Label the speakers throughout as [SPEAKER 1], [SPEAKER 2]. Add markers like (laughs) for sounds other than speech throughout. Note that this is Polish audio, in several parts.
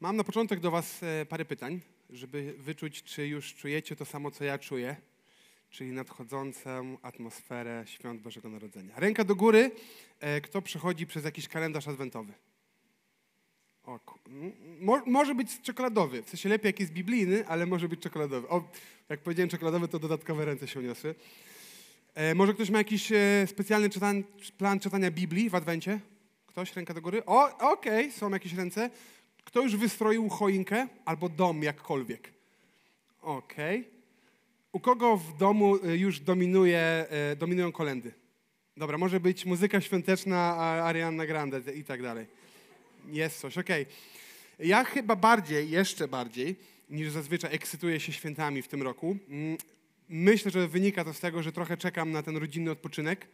[SPEAKER 1] Mam na początek do Was e, parę pytań, żeby wyczuć, czy już czujecie to samo, co ja czuję, czyli nadchodzącą atmosferę świąt Bożego Narodzenia. Ręka do góry, e, kto przechodzi przez jakiś kalendarz adwentowy. O, mo, może być czekoladowy, w sensie lepiej jak jest biblijny, ale może być czekoladowy. O, jak powiedziałem czekoladowy, to dodatkowe ręce się uniosły. E, może ktoś ma jakiś e, specjalny plan czytania Biblii w Adwencie? Ktoś? Ręka do góry? O, okej, są jakieś ręce. Kto już wystroił choinkę albo dom jakkolwiek? Okej. U kogo w domu y, już dominuje, y, dominują kolendy? Dobra, może być muzyka świąteczna, Ariana Grande i tak dalej. Jest coś, okej. Ja chyba bardziej, jeszcze bardziej, niż zazwyczaj ekscytuję się świętami w tym roku. Mm, Myślę, że wynika to z tego, że trochę czekam na ten rodzinny odpoczynek.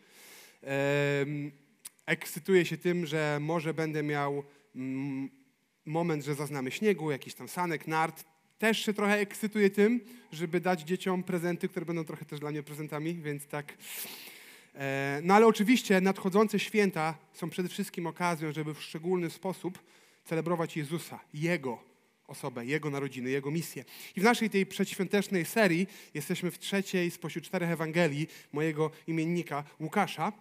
[SPEAKER 1] Ekscytuję się tym, że może będę miał mm, moment, że zaznamy śniegu, jakiś tam sanek, nart. Też się trochę ekscytuję tym, żeby dać dzieciom prezenty, które będą trochę też dla mnie prezentami, więc tak. E, No ale oczywiście nadchodzące święta są przede wszystkim okazją, żeby w szczególny sposób celebrować Jezusa, Jego osobę, Jego narodziny, Jego misję. I w naszej tej przedświątecznej serii jesteśmy w trzeciej spośród czterech Ewangelii mojego imiennika Łukasza.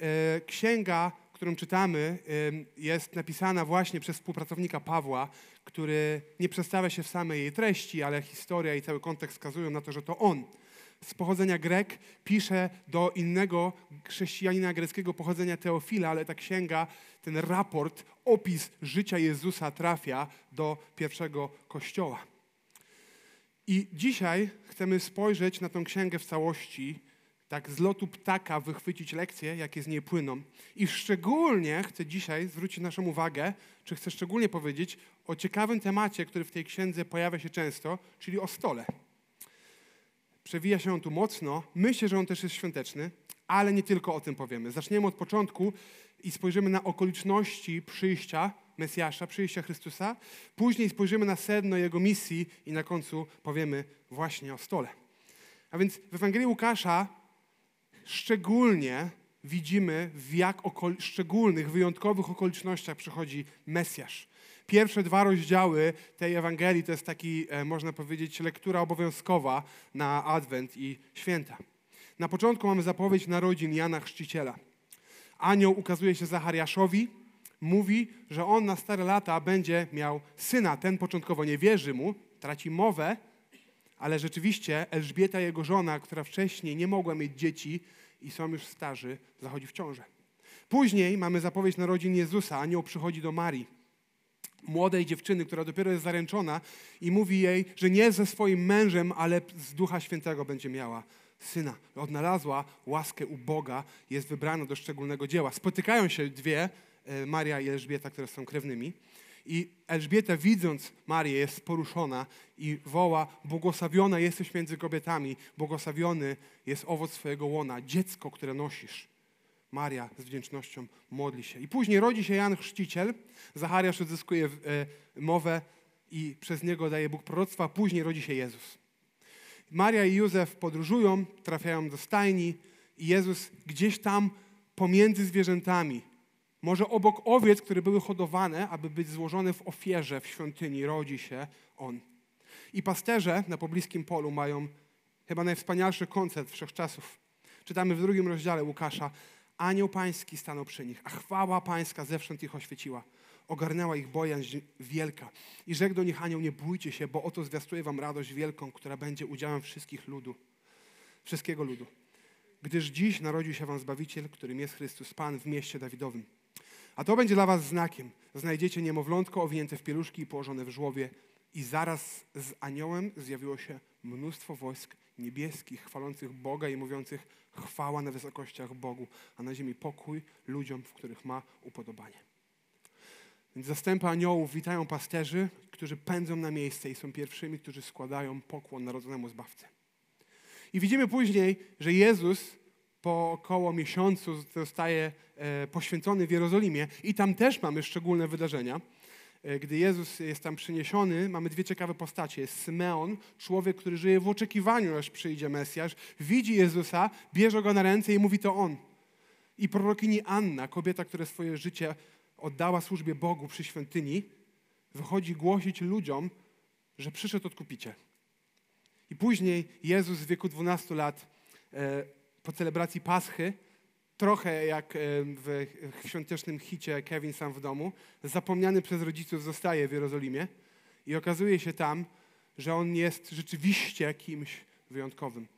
[SPEAKER 1] E, Księga, którą czytamy, jest napisana właśnie przez współpracownika Pawła, który nie przedstawia się w samej jej treści, ale historia i cały kontekst wskazują na to, że to on z pochodzenia Grek, pisze do innego chrześcijanina greckiego pochodzenia Teofila, ale ta księga, ten raport, opis życia Jezusa trafia do pierwszego kościoła. I dzisiaj chcemy spojrzeć na tę księgę w całości, tak z lotu ptaka wychwycić lekcje, jakie z niej płyną. I szczególnie chcę dzisiaj zwrócić naszą uwagę, czy chcę szczególnie powiedzieć o ciekawym temacie, który w tej księdze pojawia się często, czyli o stole. Przewija się on tu mocno. Myślę, że on też jest świąteczny, ale nie tylko o tym powiemy. Zaczniemy od początku i spojrzymy na okoliczności przyjścia Mesjasza, przyjścia Chrystusa. Później spojrzymy na sedno Jego misji i na końcu powiemy właśnie o stole. A więc w Ewangelii Łukasza szczególnie widzimy, w jak okol- szczególnych, wyjątkowych okolicznościach przychodzi Mesjasz. Pierwsze dwa rozdziały tej Ewangelii to jest taki, e, można powiedzieć, lektura obowiązkowa na Adwent i święta. Na początku mamy zapowiedź narodzin Jana Chrzciciela. Anioł ukazuje się Zachariaszowi, mówi, że on na stare lata będzie miał syna. Ten początkowo nie wierzy mu, traci mowę, ale rzeczywiście Elżbieta, jego żona, która wcześniej nie mogła mieć dzieci i są już starzy, zachodzi w ciążę. Później mamy zapowiedź narodzin Jezusa. Anioł przychodzi do Marii, młodej dziewczyny, która dopiero jest zaręczona i mówi jej, że nie ze swoim mężem, ale z Ducha Świętego będzie miała syna. Odnalazła łaskę u Boga, jest wybrana do szczególnego dzieła. Spotykają się dwie, e, Maria i Elżbieta, które są krewnymi. I Elżbieta, widząc Marię, jest poruszona i woła: Błogosławiona jesteś między kobietami, błogosławiony jest owoc swojego łona, dziecko, które nosisz. Maria z wdzięcznością modli się. I później rodzi się Jan Chrzciciel. Zachariasz odzyskuje e, mowę i przez niego daje Bóg proroctwa. Później rodzi się Jezus. Maria i Józef podróżują, trafiają do stajni i Jezus gdzieś tam pomiędzy zwierzętami, może obok owiec, które były hodowane, aby być złożone w ofierze w świątyni, rodzi się On. I pasterze na pobliskim polu mają chyba najwspanialszy koncert wszechczasów. Czytamy w drugim rozdziale Łukasza. Anioł pański stanął przy nich, a chwała pańska zewsząd ich oświeciła. Ogarnęła ich bojaźń wielka. I rzekł do nich anioł, nie bójcie się, bo oto zwiastuję wam radość wielką, która będzie udziałem wszystkich ludu, wszystkiego ludu. Gdyż dziś narodził się wam Zbawiciel, którym jest Chrystus Pan w mieście Dawidowym. A to będzie dla was znakiem. Znajdziecie niemowlątko owinięte w pieluszki i położone w żłowie. I zaraz z aniołem zjawiło się mnóstwo wojsk niebieskich, chwalących Boga i mówiących chwała na wysokościach Bogu, a na ziemi pokój ludziom, w których ma upodobanie. Więc zastępy aniołów witają pasterzy, którzy pędzą na miejsce i są pierwszymi, którzy składają pokłon narodzonemu Zbawcy. I widzimy później, że Jezus po około miesiącu zostaje e, poświęcony w Jerozolimie i tam też mamy szczególne wydarzenia. E, Gdy Jezus jest tam przyniesiony, mamy dwie ciekawe postacie. Jest Symeon, człowiek, który żyje w oczekiwaniu, aż przyjdzie Mesjasz, widzi Jezusa, bierze go na ręce i mówi to On. I prorokini Anna, kobieta, która swoje życie oddała służbie Bogu przy świątyni, wychodzi głosić ludziom, że przyszedł odkupiciel. I później Jezus w wieku 12 lat e, po celebracji Paschy, trochę jak w świątecznym hicie Kevin sam w domu, zapomniany przez rodziców zostaje w Jerozolimie i okazuje się tam, że on jest rzeczywiście kimś wyjątkowym.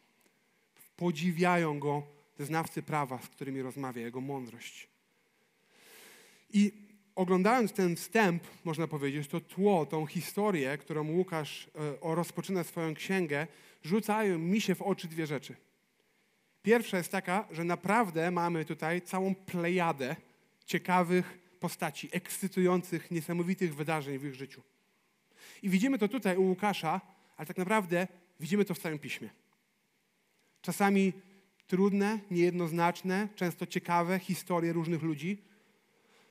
[SPEAKER 1] Podziwiają go znawcy prawa, z którymi rozmawia, jego mądrość. I oglądając ten wstęp, można powiedzieć, to tło, tą historię, którą Łukasz e, rozpoczyna swoją księgę, rzucają mi się w oczy dwie rzeczy. Pierwsza jest taka, że naprawdę mamy tutaj całą plejadę ciekawych postaci, ekscytujących, niesamowitych wydarzeń w ich życiu. I widzimy to tutaj u Łukasza, ale tak naprawdę widzimy to w całym piśmie. Czasami trudne, niejednoznaczne, często ciekawe historie różnych ludzi,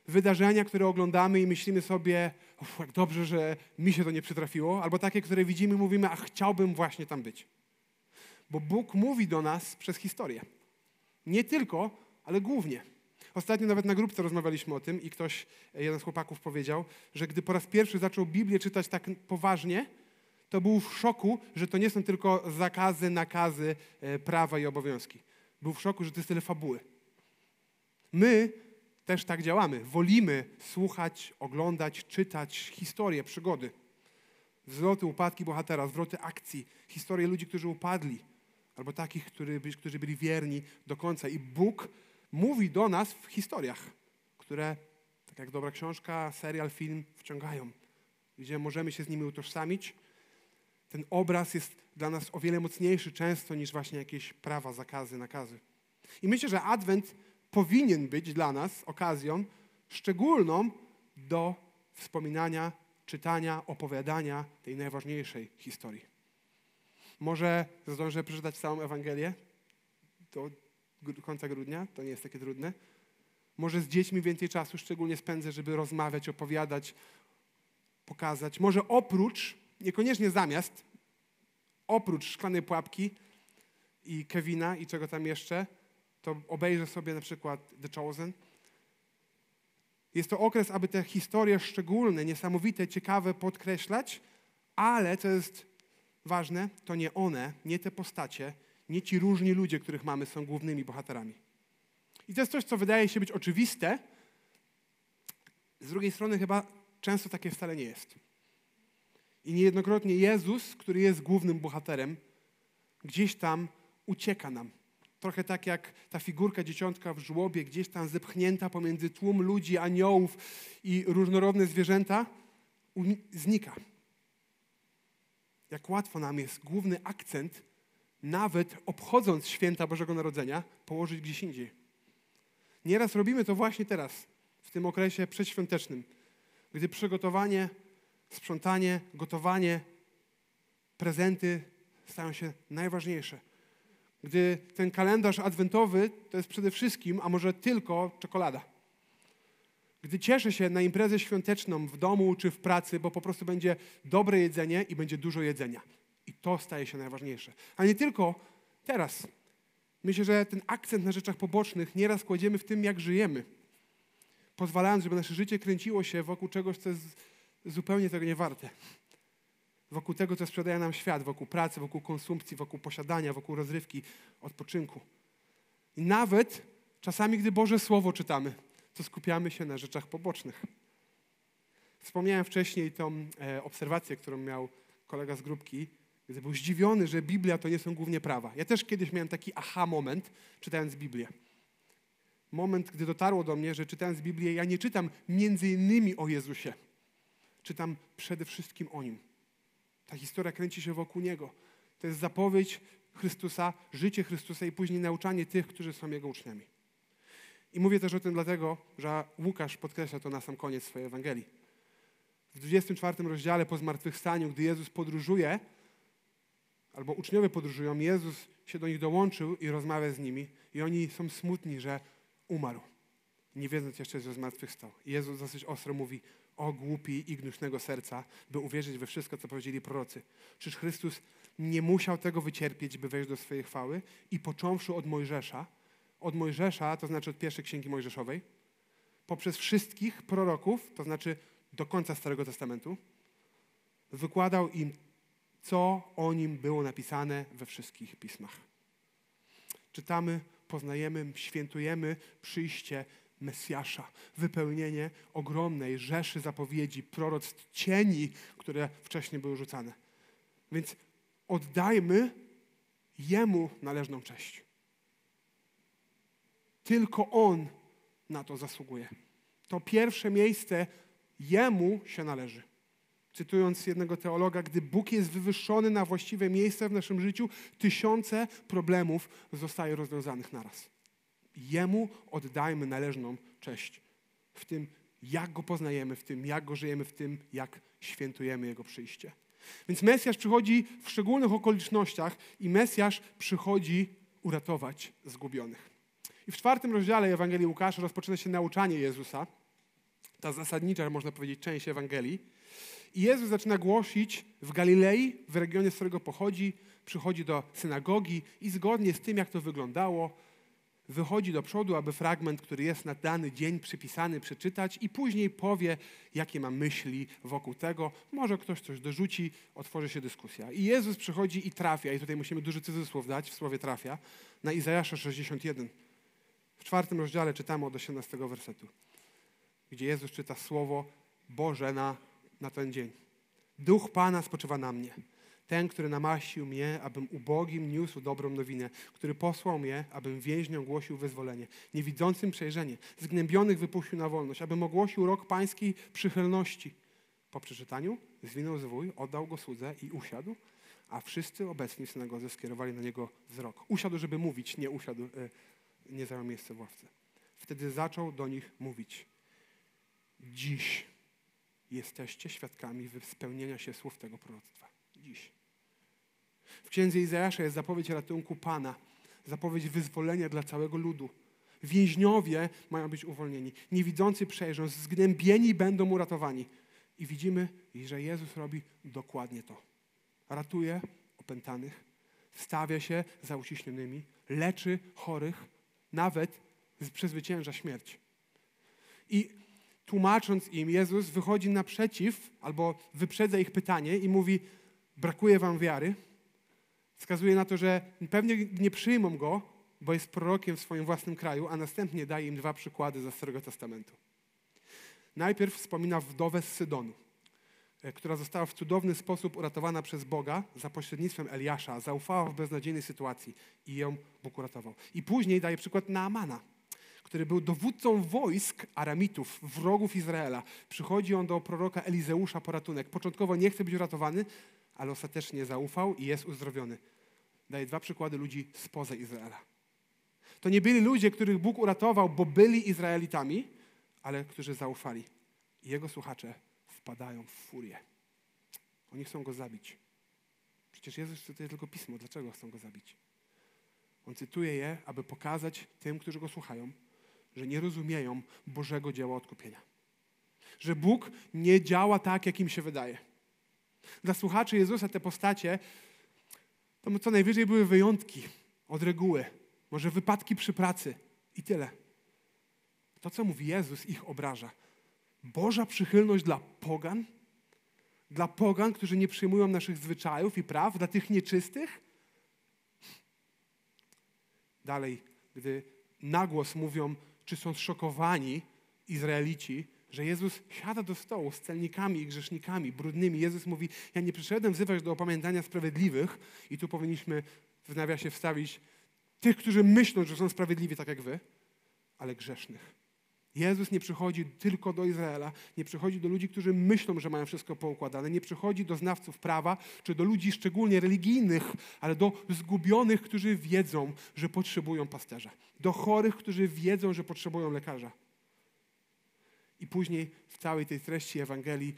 [SPEAKER 1] wydarzenia, które oglądamy i myślimy sobie, jak dobrze, że mi się to nie przytrafiło, albo takie, które widzimy i mówimy, a chciałbym właśnie tam być. Bo Bóg mówi do nas przez historię. Nie tylko, ale głównie. Ostatnio nawet na grupce rozmawialiśmy o tym i ktoś, jeden z chłopaków powiedział, że gdy po raz pierwszy zaczął Biblię czytać tak poważnie, to był w szoku, że to nie są tylko zakazy, nakazy, e, prawa i obowiązki. Był w szoku, że to jest tyle fabuły. My też tak działamy. Wolimy słuchać, oglądać, czytać historie, przygody. Wzloty, upadki bohatera, zwroty akcji, historie ludzi, którzy upadli, albo takich, którzy, którzy byli wierni do końca. I Bóg mówi do nas w historiach, które, tak jak dobra książka, serial, film, wciągają, gdzie możemy się z nimi utożsamić. Ten obraz jest dla nas o wiele mocniejszy często niż właśnie jakieś prawa, zakazy, nakazy. I myślę, że Adwent powinien być dla nas okazją szczególną do wspominania, czytania, opowiadania tej najważniejszej historii. Może zdążę przeczytać całą Ewangelię do końca grudnia, to nie jest takie trudne. Może z dziećmi więcej czasu szczególnie spędzę, żeby rozmawiać, opowiadać, pokazać. Może oprócz, niekoniecznie zamiast, oprócz szklanej pułapki i Kevina i czego tam jeszcze, to obejrzę sobie na przykład The Chosen. Jest to okres, aby te historie szczególne, niesamowite, ciekawe podkreślać, ale co jest ważne, to nie one, nie te postacie, nie ci różni ludzie, których mamy, są głównymi bohaterami. I to jest coś, co wydaje się być oczywiste, z drugiej strony chyba często takie wcale nie jest. I niejednokrotnie Jezus, który jest głównym bohaterem, gdzieś tam ucieka nam. Trochę tak jak ta figurka dzieciątka w żłobie, gdzieś tam zepchnięta pomiędzy tłum ludzi, aniołów i różnorodne zwierzęta, znika. Jak łatwo nam jest główny akcent, nawet obchodząc święta Bożego Narodzenia, położyć gdzieś indziej. Nieraz robimy to właśnie teraz, w tym okresie przedświątecznym, gdy przygotowanie, sprzątanie, gotowanie, prezenty stają się najważniejsze gdy ten kalendarz adwentowy to jest przede wszystkim, a może tylko czekolada. Gdy cieszę się na imprezę świąteczną w domu czy w pracy, bo po prostu będzie dobre jedzenie i będzie dużo jedzenia. I to staje się najważniejsze. A nie tylko teraz. Myślę, że ten akcent na rzeczach pobocznych nieraz kładziemy w tym, jak żyjemy. Pozwalając, żeby nasze życie kręciło się wokół czegoś, co jest zupełnie tego nie warte wokół tego, co sprzedaje nam świat, wokół pracy, wokół konsumpcji, wokół posiadania, wokół rozrywki, odpoczynku. I nawet czasami, gdy Boże Słowo czytamy, to skupiamy się na rzeczach pobocznych. Wspomniałem wcześniej tą e, obserwację, którą miał kolega z grupki, gdy był zdziwiony, że Biblia to nie są głównie prawa. Ja też kiedyś miałem taki aha moment, czytając Biblię. Moment, gdy dotarło do mnie, że czytając Biblię, ja nie czytam między innymi o Jezusie. Czytam przede wszystkim o Nim. Ta historia kręci się wokół Niego. To jest zapowiedź Chrystusa, życie Chrystusa i później nauczanie tych, którzy są Jego uczniami. I mówię też o tym dlatego, że Łukasz podkreśla to na sam koniec swojej Ewangelii. W 24 rozdziale po zmartwychwstaniu, gdy Jezus podróżuje, albo uczniowie podróżują, Jezus się do nich dołączył i rozmawia z nimi i oni są smutni, że umarł, nie wiedząc jeszcze, że zmartwychwstał. I Jezus dosyć ostro mówi, o głupi i gnuśnego serca, by uwierzyć we wszystko, co powiedzieli prorocy. Czyż Chrystus nie musiał tego wycierpieć, by wejść do swojej chwały? I począwszy od Mojżesza, od Mojżesza, to znaczy od pierwszej księgi Mojżeszowej, poprzez wszystkich proroków, to znaczy do końca Starego Testamentu, wykładał im, co o nim było napisane we wszystkich pismach. Czytamy, poznajemy, świętujemy przyjście Mesjasza, wypełnienie ogromnej rzeszy zapowiedzi, proroctw, cieni, które wcześniej były rzucane. Więc oddajmy Jemu należną cześć. Tylko On na to zasługuje. To pierwsze miejsce Jemu się należy. Cytując jednego teologa, gdy Bóg jest wywyższony na właściwe miejsce w naszym życiu, tysiące problemów zostaje rozwiązanych naraz. Jemu oddajmy należną cześć w tym, jak Go poznajemy, w tym, jak Go żyjemy, w tym, jak świętujemy Jego przyjście. Więc Mesjasz przychodzi w szczególnych okolicznościach i Mesjasz przychodzi uratować zgubionych. I w czwartym rozdziale Ewangelii Łukasza rozpoczyna się nauczanie Jezusa, ta zasadnicza, można powiedzieć, część Ewangelii. I Jezus zaczyna głosić w Galilei, w regionie, z którego pochodzi, przychodzi do synagogi i zgodnie z tym, jak to wyglądało, wychodzi do przodu, aby fragment, który jest na dany dzień przypisany, przeczytać i później powie, jakie ma myśli wokół tego. Może ktoś coś dorzuci, otworzy się dyskusja. I Jezus przychodzi i trafia, i tutaj musimy duży cudzysłów dać w słowie trafia, na Izajasza 61. W czwartym rozdziale czytamy od 18 wersetu, gdzie Jezus czyta słowo Boże na, na ten dzień. Duch Pana spoczywa na mnie ten, który namaścił mnie, abym ubogim niósł dobrą nowinę, który posłał mnie, abym więźniom głosił wyzwolenie, niewidzącym przejrzenie, zgnębionych wypuścił na wolność, abym ogłosił rok pańskiej przychylności. Po przeczytaniu zwinął zwój, oddał go słudze i usiadł, a wszyscy obecni w synagodze skierowali na niego wzrok. Usiadł, żeby mówić, nie usiadł, e, nie zajął miejsca w ławce. Wtedy zaczął do nich mówić. Dziś jesteście świadkami spełnienia się słów tego proroctwa. Dziś. W księdze Izajasza jest zapowiedź ratunku Pana, zapowiedź wyzwolenia dla całego ludu. Więźniowie mają być uwolnieni, niewidzący przejrzą, zgnębieni będą uratowani. I widzimy, że Jezus robi dokładnie to. Ratuje opętanych, stawia się za uciśnionymi, leczy chorych, nawet przezwycięża śmierć. I tłumacząc im, Jezus wychodzi naprzeciw albo wyprzedza ich pytanie i mówi: Brakuje wam wiary? wskazuje na to, że pewnie nie przyjmą go, bo jest prorokiem w swoim własnym kraju, a następnie daje im dwa przykłady ze Starego Testamentu. Najpierw wspomina wdowę z Sydonu, która została w cudowny sposób uratowana przez Boga za pośrednictwem Eliasza. Zaufała w beznadziejnej sytuacji i ją Bóg uratował. I później daje przykład Naamana, który był dowódcą wojsk Aramitów, wrogów Izraela. Przychodzi on do proroka Elizeusza po ratunek. Początkowo nie chce być uratowany, ale ostatecznie zaufał i jest uzdrowiony. Daję dwa przykłady ludzi spoza Izraela. To nie byli ludzie, których Bóg uratował, bo byli Izraelitami, ale którzy zaufali. Jego słuchacze wpadają w furię. Oni chcą go zabić. Przecież Jezus cytuje tylko pismo. Dlaczego chcą go zabić? On cytuje je, aby pokazać tym, którzy go słuchają, że nie rozumieją Bożego dzieła odkupienia. Że Bóg nie działa tak, jak im się wydaje dla słuchaczy Jezusa te postacie to co najwyżej były wyjątki od reguły, może wypadki przy pracy i tyle. To, co mówi Jezus, ich obraża. Boża przychylność dla pogan, dla pogan, którzy nie przyjmują naszych zwyczajów i praw, dla tych nieczystych. Dalej, gdy nagłos mówią, czy są zszokowani Izraelici, że Jezus siada do stołu z celnikami i grzesznikami brudnymi. Jezus mówi, ja nie przyszedłem wzywać do opamiętania sprawiedliwych i tu powinniśmy w nawiasie wstawić tych, którzy myślą, że są sprawiedliwi tak jak wy, ale grzesznych. Jezus nie przychodzi tylko do Izraela, nie przychodzi do ludzi, którzy myślą, że mają wszystko poukładane, nie przychodzi do znawców prawa, czy do ludzi szczególnie religijnych, ale do zgubionych, którzy wiedzą, że potrzebują pasterza, do chorych, którzy wiedzą, że potrzebują lekarza. I później w całej tej treści Ewangelii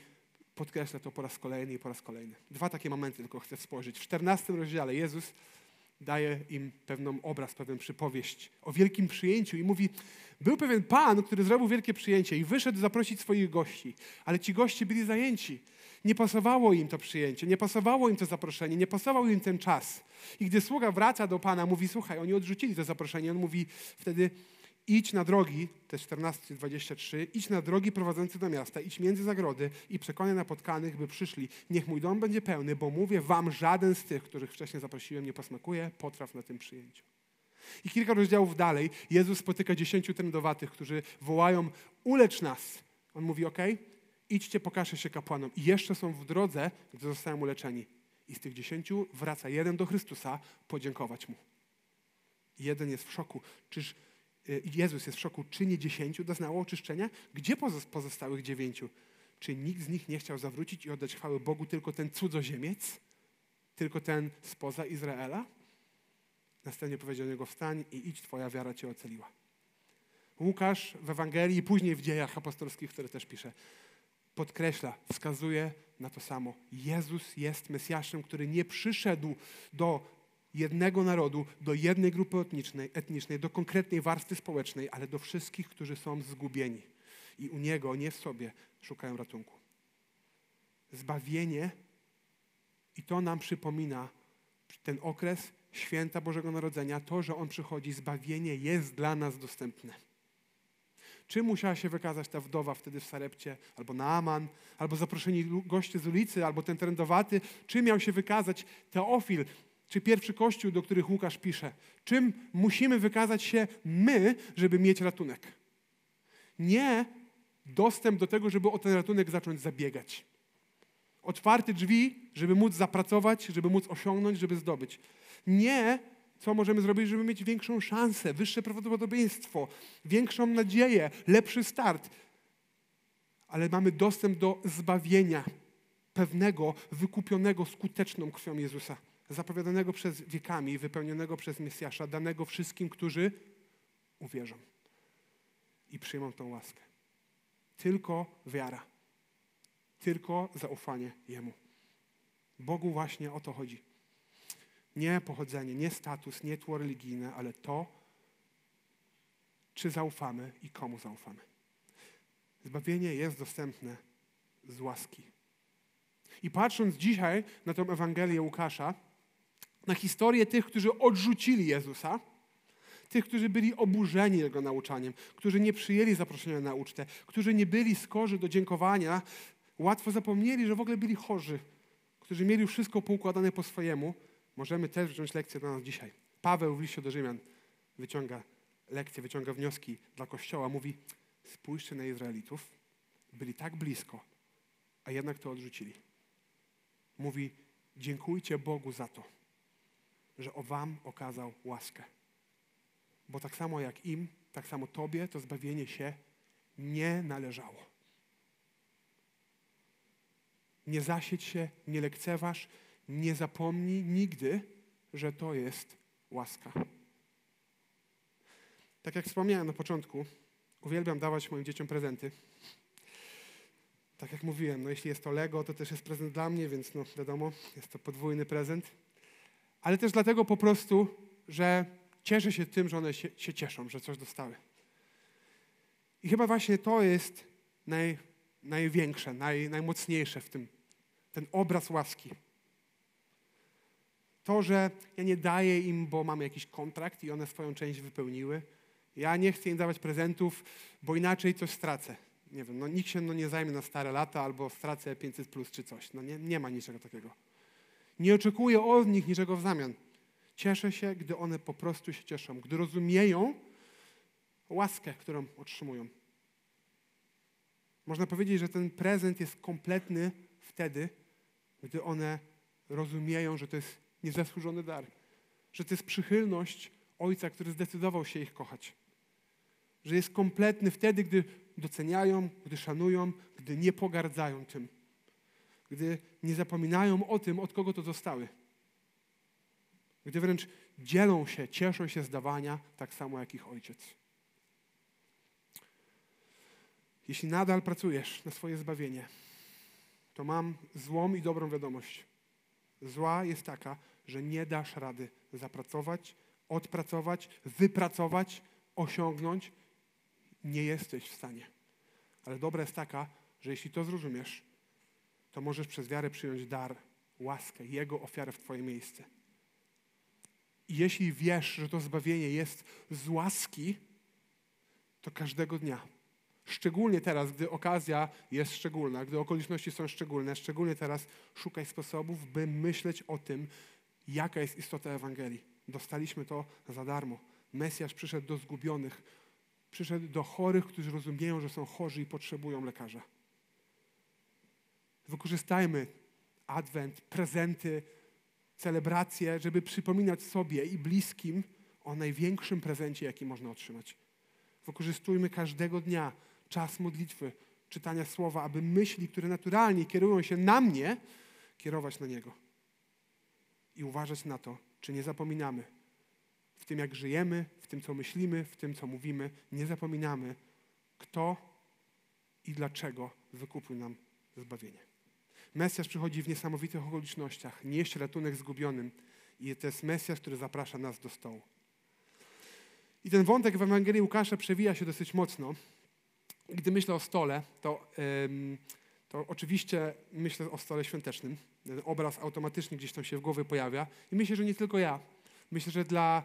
[SPEAKER 1] podkreśla to po raz kolejny i po raz kolejny. Dwa takie momenty tylko chcę spojrzeć. W 14 rozdziale Jezus daje im pewną obraz, pewną przypowieść o wielkim przyjęciu i mówi, był pewien pan, który zrobił wielkie przyjęcie i wyszedł zaprosić swoich gości, ale ci goście byli zajęci. Nie pasowało im to przyjęcie, nie pasowało im to zaproszenie, nie pasował im ten czas. I gdy sługa wraca do pana, mówi, słuchaj, oni odrzucili to zaproszenie, on mówi wtedy, idź na drogi, te 14-23, idź na drogi prowadzące do miasta, idź między zagrody i przekonaj napotkanych, by przyszli. Niech mój dom będzie pełny, bo mówię wam, żaden z tych, których wcześniej zaprosiłem, nie posmakuje potraw na tym przyjęciu. I kilka rozdziałów dalej Jezus spotyka dziesięciu trędowatych, którzy wołają, ulecz nas. On mówi, ok, idźcie, pokażę się kapłanom. I jeszcze są w drodze, gdy zostają uleczeni. I z tych dziesięciu wraca jeden do Chrystusa podziękować Mu. Jeden jest w szoku. Czyż Jezus jest w szoku, czy nie dziesięciu doznało oczyszczenia? Gdzie pozostałych dziewięciu? Czy nikt z nich nie chciał zawrócić i oddać chwały Bogu, tylko ten cudzoziemiec? Tylko ten spoza Izraela? Następnie powiedział do niego, wstań i idź, twoja wiara cię ocaliła. Łukasz w Ewangelii i później w dziejach apostolskich, które też pisze, podkreśla, wskazuje na to samo. Jezus jest Mesjaszem, który nie przyszedł do jednego narodu, do jednej grupy etnicznej, etnicznej, do konkretnej warstwy społecznej, ale do wszystkich, którzy są zgubieni. I u Niego, nie w sobie, szukają ratunku. Zbawienie i to nam przypomina ten okres święta Bożego Narodzenia, to, że On przychodzi, zbawienie jest dla nas dostępne. Czym musiała się wykazać ta wdowa wtedy w Sarepcie, albo Naaman, albo zaproszeni goście z ulicy, albo ten trendowaty? Czym miał się wykazać Teofil, czy pierwszy kościół, do których Łukasz pisze? Czym musimy wykazać się my, żeby mieć ratunek? Nie dostęp do tego, żeby o ten ratunek zacząć zabiegać. Otwarte drzwi, żeby móc zapracować, żeby móc osiągnąć, żeby zdobyć. Nie, co możemy zrobić, żeby mieć większą szansę, wyższe prawdopodobieństwo, większą nadzieję, lepszy start. Ale mamy dostęp do zbawienia pewnego, wykupionego skuteczną krwią Jezusa zapowiadanego przez wiekami, wypełnionego przez Mesjasza, danego wszystkim, którzy uwierzą i przyjmą tą łaskę. Tylko wiara, tylko zaufanie Jemu. Bogu właśnie o to chodzi. Nie pochodzenie, nie status, nie tło religijne, ale to, czy zaufamy i komu zaufamy. Zbawienie jest dostępne z łaski. I patrząc dzisiaj na tę Ewangelię Łukasza, na historię tych, którzy odrzucili Jezusa, tych, którzy byli oburzeni Jego nauczaniem, którzy nie przyjęli zaproszenia na ucztę, którzy nie byli skorzy do dziękowania, łatwo zapomnieli, że w ogóle byli chorzy, którzy mieli wszystko poukładane po swojemu, możemy też wziąć lekcję dla nas dzisiaj. Paweł w liście do Rzymian wyciąga lekcje, wyciąga wnioski dla Kościoła. Mówi, spójrzcie na Izraelitów, byli tak blisko, a jednak to odrzucili. Mówi, dziękujcie Bogu za to że o wam okazał łaskę. Bo tak samo jak im, tak samo tobie to zbawienie się nie należało. Nie zasiedź się, nie lekceważ, nie zapomnij nigdy, że to jest łaska. Tak jak wspomniałem na początku, uwielbiam dawać moim dzieciom prezenty. Tak jak mówiłem, no jeśli jest to Lego, to też jest prezent dla mnie, więc no wiadomo, jest to podwójny prezent ale też dlatego po prostu, że cieszę się tym, że one się, się cieszą, że coś dostały. I chyba właśnie to jest naj, największe, naj, najmocniejsze w tym, ten obraz łaski. To, że ja nie daję im, bo mamy jakiś kontrakt i one swoją część wypełniły. Ja nie chcę im dawać prezentów, bo inaczej coś stracę. Nie wiem, no nikt się no, nie zajmie na stare lata albo stracę 500 plus czy coś. No nie, nie ma niczego takiego. Nie oczekuję od nich niczego w zamian. Cieszę się, gdy one po prostu się cieszą, gdy rozumieją łaskę, którą otrzymują. Można powiedzieć, że ten prezent jest kompletny wtedy, gdy one rozumieją, że to jest niezasłużony dar, że to jest przychylność Ojca, który zdecydował się ich kochać. Że jest kompletny wtedy, gdy doceniają, gdy szanują, gdy nie pogardzają tym gdy nie zapominają o tym, od kogo to zostały. Gdy wręcz dzielą się, cieszą się z dawania, tak samo jak ich ojciec. Jeśli nadal pracujesz na swoje zbawienie, to mam złą i dobrą wiadomość. Zła jest taka, że nie dasz rady zapracować, odpracować, wypracować, osiągnąć. Nie jesteś w stanie. Ale dobra jest taka, że jeśli to zrozumiesz, to możesz przez wiarę przyjąć dar, łaskę, Jego ofiarę w Twoje miejsce. I jeśli wiesz, że to zbawienie jest z łaski, to każdego dnia. Szczególnie teraz, gdy okazja jest szczególna, gdy okoliczności są szczególne, szczególnie teraz szukaj sposobów, by myśleć o tym, jaka jest istota Ewangelii. Dostaliśmy to za darmo. Mesjasz przyszedł do zgubionych, przyszedł do chorych, którzy rozumieją, że są chorzy i potrzebują lekarza. Wykorzystajmy adwent, prezenty, celebracje, żeby przypominać sobie i bliskim o największym prezencie, jaki można otrzymać. Wykorzystujmy każdego dnia czas modlitwy, czytania słowa, aby myśli, które naturalnie kierują się na mnie, kierować na Niego. I uważać na to, czy nie zapominamy w tym, jak żyjemy, w tym, co myślimy, w tym, co mówimy, nie zapominamy, kto i dlaczego wykupił nam zbawienie. Mesjasz przychodzi w niesamowitych okolicznościach, nieść ratunek zgubionym i to jest Mesjasz, który zaprasza nas do stołu. I ten wątek w Ewangelii Łukasza przewija się dosyć mocno. Gdy myślę o stole, to, to oczywiście myślę o stole świątecznym. Ten obraz automatycznie gdzieś tam się w głowie pojawia. I myślę, że nie tylko ja. Myślę, że dla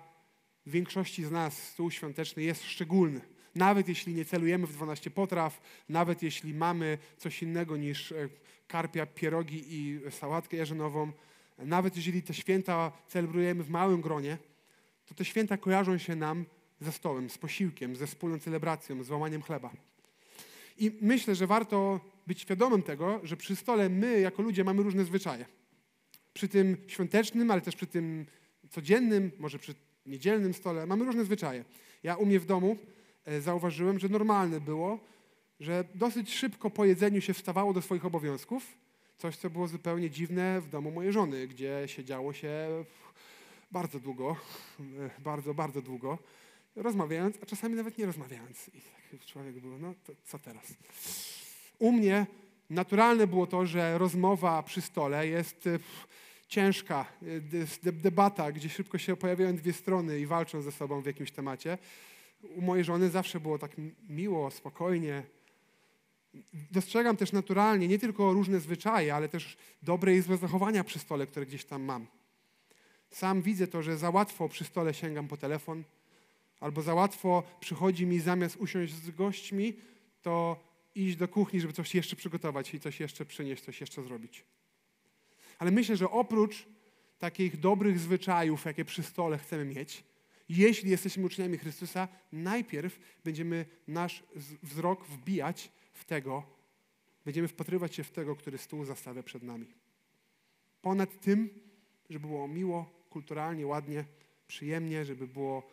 [SPEAKER 1] większości z nas stół świąteczny jest szczególny. Nawet jeśli nie celujemy w 12 potraw, nawet jeśli mamy coś innego niż e, karpia, pierogi i sałatkę jarzynową, nawet jeżeli te święta celebrujemy w małym gronie, to te święta kojarzą się nam ze stołem, z posiłkiem, ze wspólną celebracją, z łamaniem chleba. I myślę, że warto być świadomym tego, że przy stole my, jako ludzie, mamy różne zwyczaje. Przy tym świątecznym, ale też przy tym codziennym, może przy niedzielnym stole, mamy różne zwyczaje. Ja u mnie w domu zauważyłem, że normalne było, że dosyć szybko po jedzeniu się wstawało do swoich obowiązków, coś, co było zupełnie dziwne w domu mojej żony, gdzie siedziało się bardzo długo, e, (laughs) bardzo, bardzo długo, rozmawiając, a czasami nawet nie rozmawiając. I tak człowiek był, no to co teraz? U mnie naturalne było to, że rozmowa przy stole jest e, ciężka, e, debata, gdzie szybko się pojawiają dwie strony i walczą ze sobą w jakimś temacie. U mojej żony zawsze było tak miło, spokojnie. Dostrzegam też naturalnie nie tylko różne zwyczaje, ale też dobre i złe zachowania przy stole, które gdzieś tam mam. Sam widzę to, że za łatwo przy stole sięgam po telefon, albo za łatwo przychodzi mi zamiast usiąść z gośćmi, to iść do kuchni, żeby coś jeszcze przygotować i coś jeszcze przynieść, coś jeszcze zrobić. Ale myślę, że oprócz takich dobrych zwyczajów, jakie przy stole chcemy mieć, jeśli jesteśmy uczniami Chrystusa, najpierw będziemy nasz wzrok wbijać w tego, będziemy wpatrywać się w tego, który stół zastawia przed nami. Ponad tym, żeby było miło, kulturalnie, ładnie, przyjemnie, żeby było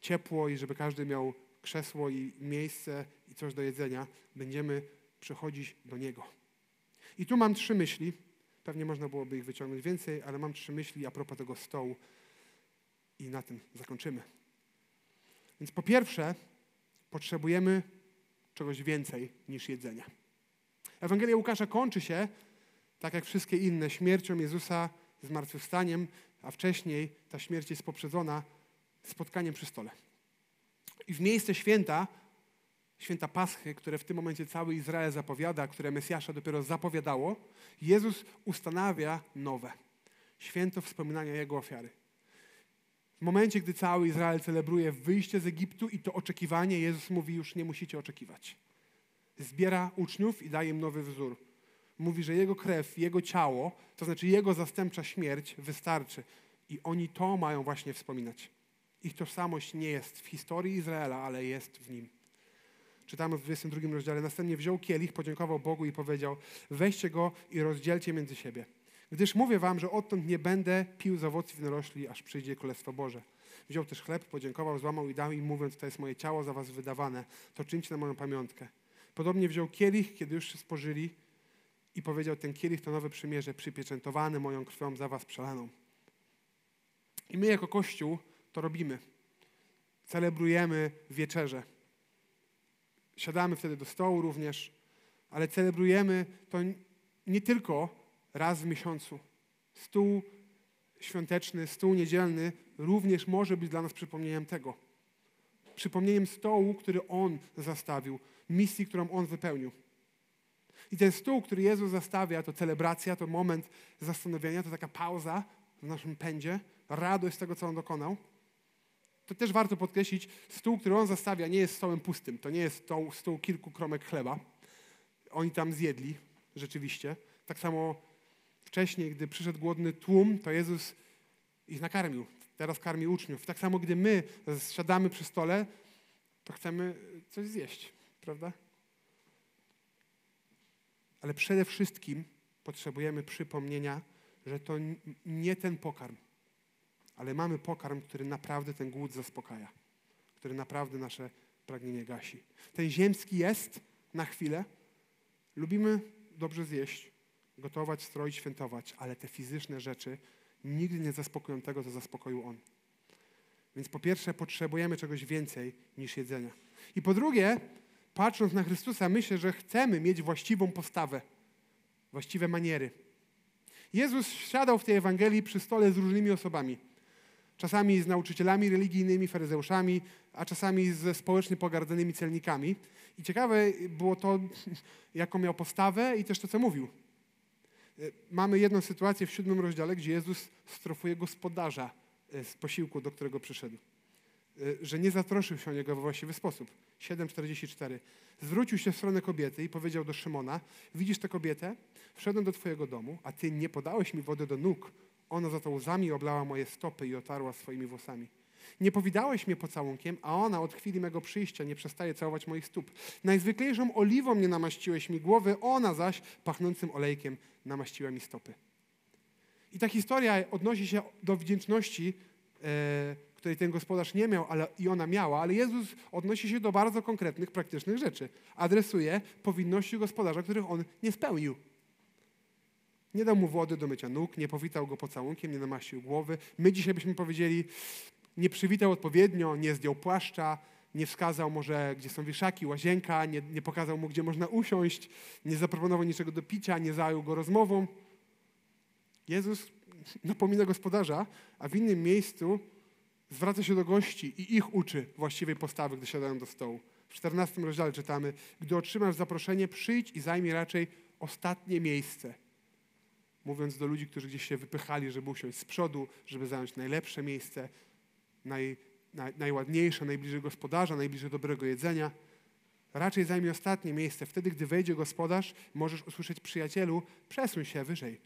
[SPEAKER 1] ciepło i żeby każdy miał krzesło i miejsce i coś do jedzenia, będziemy przychodzić do Niego. I tu mam trzy myśli. Pewnie można byłoby ich wyciągnąć więcej, ale mam trzy myśli a propos tego stołu i na tym zakończymy. Więc po pierwsze, potrzebujemy czegoś więcej niż jedzenia. Ewangelia Łukasza kończy się, tak jak wszystkie inne, śmiercią Jezusa, zmartwychwstaniem, a wcześniej ta śmierć jest poprzedzona spotkaniem przy stole. I w miejsce święta, święta Paschy, które w tym momencie cały Izrael zapowiada, które Mesjasza dopiero zapowiadało, Jezus ustanawia nowe. Święto wspominania Jego ofiary. W momencie, gdy cały Izrael celebruje wyjście z Egiptu i to oczekiwanie, Jezus mówi, już nie musicie oczekiwać. Zbiera uczniów i daje im nowy wzór. Mówi, że Jego krew, Jego ciało, to znaczy Jego zastępcza śmierć wystarczy. I oni to mają właśnie wspominać. Ich tożsamość nie jest w historii Izraela, ale jest w nim. Czytamy w 22 rozdziale. Następnie wziął kielich, podziękował Bogu i powiedział: Weźcie go i rozdzielcie między siebie. Gdyż mówię wam, że odtąd nie będę pił z owoców winorośli, aż przyjdzie Królestwo Boże. Wziął też chleb, podziękował, złamał i dał im, mówiąc: To jest moje ciało za was wydawane, to czyńcie na moją pamiątkę. Podobnie wziął kielich, kiedy już się spożyli, i powiedział: Ten kielich to nowe przymierze, przypieczętowany moją krwią za was przelaną. I my, jako Kościół, to robimy. Celebrujemy wieczerze. Siadamy wtedy do stołu również, ale celebrujemy to nie tylko raz w miesiącu. Stół świąteczny, stół niedzielny również może być dla nas przypomnieniem tego. Przypomnieniem stołu, który On zastawił, misji, którą On wypełnił. I ten stół, który Jezus zastawia, to celebracja, to moment zastanowienia, to taka pauza w naszym pędzie, radość z tego, co On dokonał To też warto podkreślić, stół, który on zastawia, nie jest stołem pustym. To nie jest stół, stół kilku kromek chleba. Oni tam zjedli, rzeczywiście. Tak samo wcześniej, gdy przyszedł głodny tłum, to Jezus ich nakarmił. Teraz karmi uczniów. Tak samo, gdy my siadamy przy stole, to chcemy coś zjeść, prawda? Ale przede wszystkim potrzebujemy przypomnienia, że to nie ten pokarm, ale mamy pokarm, który naprawdę ten głód zaspokaja, który naprawdę nasze pragnienie gasi. Ten ziemski jest na chwilę. Lubimy dobrze zjeść, gotować, stroić, świętować, ale te fizyczne rzeczy nigdy nie zaspokoją tego, co zaspokoił On. Więc po pierwsze potrzebujemy czegoś więcej niż jedzenia. I po drugie, patrząc na Chrystusa, myślę, że chcemy mieć właściwą postawę, właściwe maniery. Jezus siadał w tej Ewangelii przy stole z różnymi osobami. Czasami z nauczycielami religijnymi, faryzeuszami, a czasami ze społecznie pogardzonymi celnikami. I ciekawe było to, (laughs) jaką miał postawę i też to, co mówił. Mamy jedną sytuację w siódmym rozdziale, gdzie Jezus strofuje gospodarza e, z posiłku, do którego przyszedł. E, że nie zatroszył się o niego we właściwy sposób. 7,44. Zwrócił się w stronę kobiety i powiedział do Szymona: Widzisz tę kobietę? Wszedłem do twojego domu, a ty nie podałeś mi wody do nóg. Ona za to łzami oblała moje stopy i otarła swoimi włosami. Nie powidałeś mnie pocałunkiem, a ona od chwili mego przyjścia nie przestaje całować moich stóp. Najzwyklejszą oliwą nie namaściłeś mi głowy, ona zaś pachnącym olejkiem namaściła mi stopy. I ta historia odnosi się do wdzięczności, e, której ten gospodarz nie miał, ale i ona miała, ale Jezus odnosi się do bardzo konkretnych, praktycznych rzeczy. Adresuje powinności gospodarza, których on nie spełnił. Nie dał mu wody do mycia nóg, nie powitał go pocałunkiem, nie namaścił głowy. My dzisiaj byśmy powiedzieli, nie przywitał odpowiednio, nie zdjął płaszcza, nie wskazał może, gdzie są wieszaki, łazienka, nie, nie pokazał mu, gdzie można usiąść, nie zaproponował niczego do picia, nie zajął go rozmową. Jezus napomina gospodarza, a w innym miejscu zwraca się do gości i ich uczy właściwej postawy, gdy siadają do stołu. W 14 rozdziale czytamy, gdy otrzymasz zaproszenie, przyjdź i zajmij raczej ostatnie miejsce. Mówiąc do ludzi, którzy gdzieś się wypychali, żeby usiąść z przodu, żeby zająć najlepsze miejsce, naj, naj, najładniejsze, najbliżej gospodarza, najbliżej dobrego jedzenia. Raczej zajmie ostatnie miejsce. Wtedy, gdy wejdzie gospodarz, możesz usłyszeć przyjacielu, przesuń się wyżej.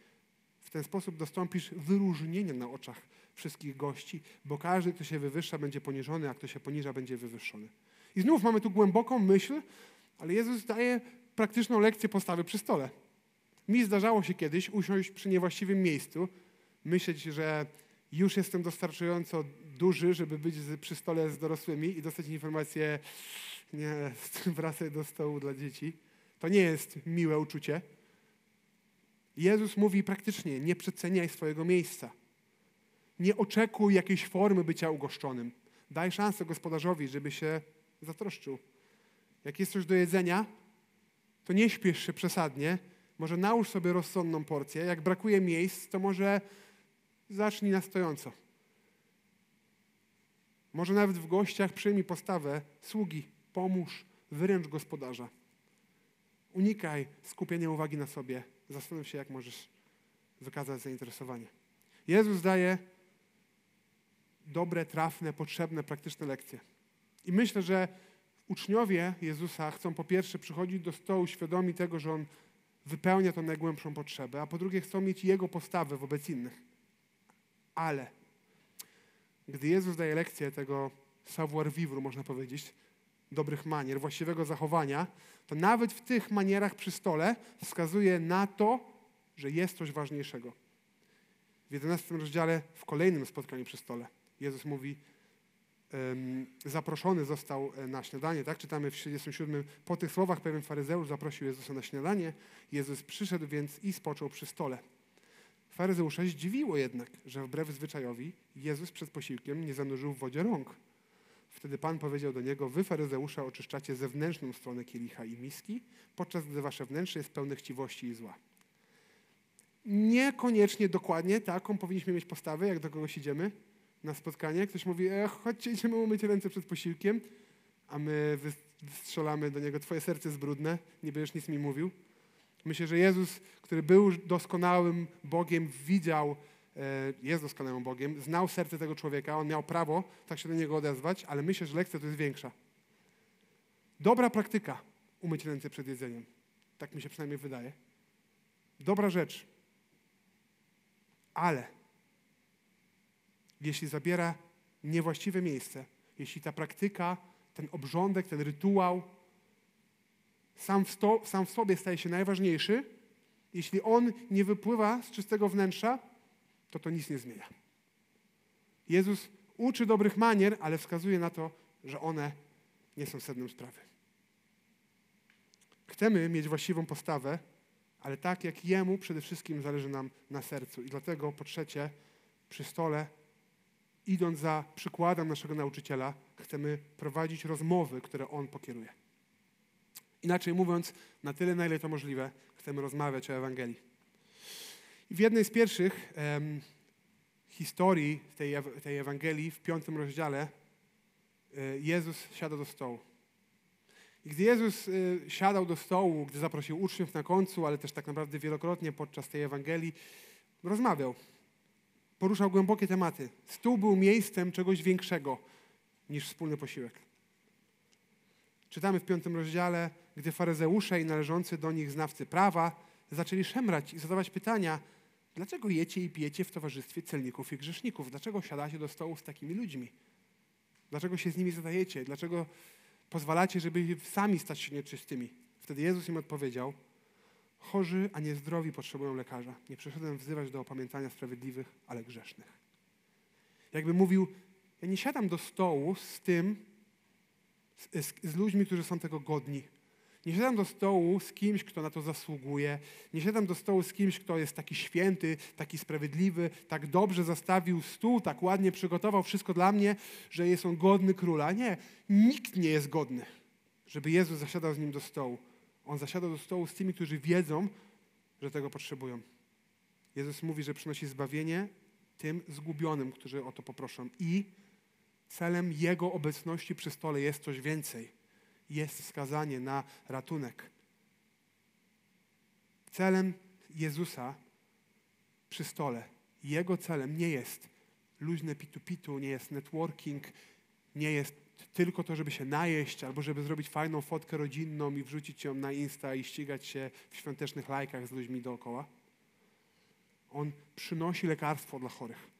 [SPEAKER 1] W ten sposób dostąpisz wyróżnienia na oczach wszystkich gości, bo każdy, kto się wywyższa, będzie poniżony, a kto się poniża, będzie wywyższony. I znów mamy tu głęboką myśl, ale Jezus daje praktyczną lekcję postawy przy stole. Mi zdarzało się kiedyś usiąść przy niewłaściwym miejscu, myśleć, że już jestem dostarczająco duży, żeby być przy stole z dorosłymi i dostać informację, nie, wracaj do stołu dla dzieci. To nie jest miłe uczucie. Jezus mówi praktycznie, nie przeceniaj swojego miejsca. Nie oczekuj jakiejś formy bycia ugoszczonym. Daj szansę gospodarzowi, żeby się zatroszczył. Jak jest coś do jedzenia, to nie śpiesz się przesadnie. Może nałóż sobie rozsądną porcję. Jak brakuje miejsc, to może zacznij na stojąco. Może nawet w gościach przyjmij postawę sługi, pomóż, wyręcz gospodarza. Unikaj skupienia uwagi na sobie. Zastanów się, jak możesz wykazać zainteresowanie. Jezus daje dobre, trafne, potrzebne, praktyczne lekcje. I myślę, że uczniowie Jezusa chcą po pierwsze przychodzić do stołu świadomi tego, że On wypełnia tą najgłębszą potrzebę, a po drugie chcą mieć Jego postawę wobec innych. Ale gdy Jezus daje lekcję tego savoir vivre, można powiedzieć, dobrych manier, właściwego zachowania, to nawet w tych manierach przy stole wskazuje na to, że jest coś ważniejszego. W 11 rozdziale, w kolejnym spotkaniu przy stole, Jezus mówi, zaproszony został e, na śniadanie, tak? Czytamy w 37. Po tych słowach pewien faryzeusz zaprosił Jezusa na śniadanie. Jezus przyszedł więc i spoczął przy stole. Faryzeusza zdziwiło jednak, że wbrew zwyczajowi Jezus przed posiłkiem nie zanurzył w wodzie rąk. Wtedy Pan powiedział do niego, wy faryzeusza oczyszczacie zewnętrzną stronę kielicha i miski, podczas gdy wasze wnętrze jest pełne chciwości i zła. Niekoniecznie dokładnie taką powinniśmy mieć postawę, jak do kogoś idziemy na spotkanie. Ktoś mówi, e, chodźcie, idziemy umyć ręce przed posiłkiem, a my wystrzelamy do niego, twoje serce jest brudne, nie będziesz nic mi mówił. Myślę, że Jezus, który był doskonałym Bogiem, widział jest doskonałym Bogiem, znał serce tego człowieka, on miał prawo tak się do niego odezwać, ale myślę, że lekcja to jest większa. Dobra praktyka umyć ręce przed jedzeniem. Tak mi się przynajmniej wydaje. Dobra rzecz. Ale jeśli zabiera niewłaściwe miejsce, jeśli ta praktyka, ten obrządek, ten rytuał sam w, sam w sobie staje się najważniejszy, jeśli on nie wypływa z czystego wnętrza, to to nic nie zmienia. Jezus uczy dobrych manier, ale wskazuje na to, że one nie są sednem sprawy. Chcemy mieć właściwą postawę, ale tak jak Jemu przede wszystkim zależy nam na sercu. I dlatego po trzecie, przy stole, idąc za przykładem naszego nauczyciela, chcemy prowadzić rozmowy, które On pokieruje. Inaczej mówiąc, na tyle, na ile to możliwe, chcemy rozmawiać o Ewangelii. W jednej z pierwszych em, historii tej, tej Ewangelii, w piątym rozdziale, e, Jezus siada do stołu. I gdy Jezus y, siadał do stołu, gdy zaprosił uczniów na końcu, ale też tak naprawdę wielokrotnie podczas tej Ewangelii, rozmawiał. Poruszał głębokie tematy. Stół był miejscem czegoś większego niż wspólny posiłek. Czytamy w piątym rozdziale, gdy faryzeusze i należący do nich znawcy prawa zaczęli szemrać i zadawać pytania, dlaczego jecie i pijecie w towarzystwie celników i grzeszników? Dlaczego siadacie do stołu z takimi ludźmi? Dlaczego się z nimi zadajecie? Dlaczego pozwalacie, żeby sami stać się nieczystymi. Wtedy Jezus im odpowiedział, chorzy, a nie zdrowi potrzebują lekarza. Nie przyszedłem wzywać do opamiętania sprawiedliwych, ale grzesznych. Jakby mówił, ja nie siadam do stołu z tym, z, z, z ludźmi, którzy są tego godni. Nie siadam do stołu z kimś, kto na to zasługuje. Nie siadam do stołu z kimś, kto jest taki święty, taki sprawiedliwy, tak dobrze zastawił stół, tak ładnie przygotował wszystko dla mnie, że jest on godny króla. Nie, nikt nie jest godny, żeby Jezus zasiadał z nim do stołu. On zasiada do stołu z tymi, którzy wiedzą, że tego potrzebują. Jezus mówi, że przynosi zbawienie tym zgubionym, którzy o to poproszą. I celem Jego obecności przy stole jest coś więcej jest wskazanie na ratunek. Celem Jezusa przy stole, Jego celem nie jest luźne pitu-pitu, nie jest networking, nie jest tylko to, żeby się najeść albo żeby zrobić fajną fotkę rodzinną i wrzucić ją na Insta i ścigać się w świątecznych lajkach z ludźmi dookoła. On przynosi lekarstwo dla chorych.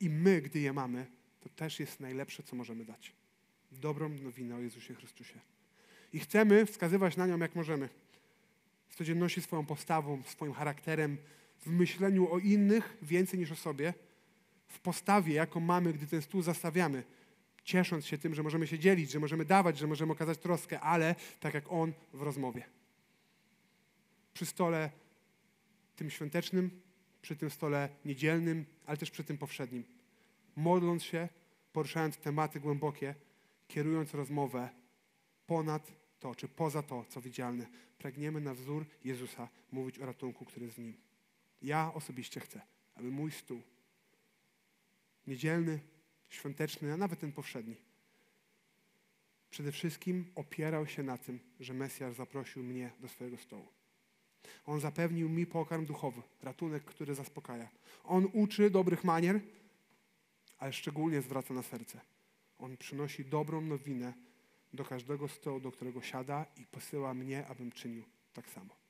[SPEAKER 1] I my, gdy je mamy, to też jest najlepsze, co możemy dać dobrą nowinę o Jezusie Chrystusie. I chcemy wskazywać na nią, jak możemy. W codzienności swoją postawą, swoim charakterem, w myśleniu o innych więcej niż o sobie, w postawie, jaką mamy, gdy ten stół zastawiamy, ciesząc się tym, że możemy się dzielić, że możemy dawać, że możemy okazać troskę, ale tak jak On w rozmowie. Przy stole tym świątecznym, przy tym stole niedzielnym, ale też przy tym powszednim. Modląc się, poruszając tematy głębokie, kierując rozmowę ponad to, czy poza to, co widzialne, pragniemy na wzór Jezusa mówić o ratunku, który jest w Nim. Ja osobiście chcę, aby mój stół, niedzielny, świąteczny, a nawet ten powszedni, przede wszystkim opierał się na tym, że Mesjasz zaprosił mnie do swojego stołu. On zapewnił mi pokarm duchowy, ratunek, który zaspokaja. On uczy dobrych manier, ale szczególnie zwraca na serce. On przynosi dobrą nowinę do każdego stołu, do którego siada i posyła mnie, abym czynił tak samo.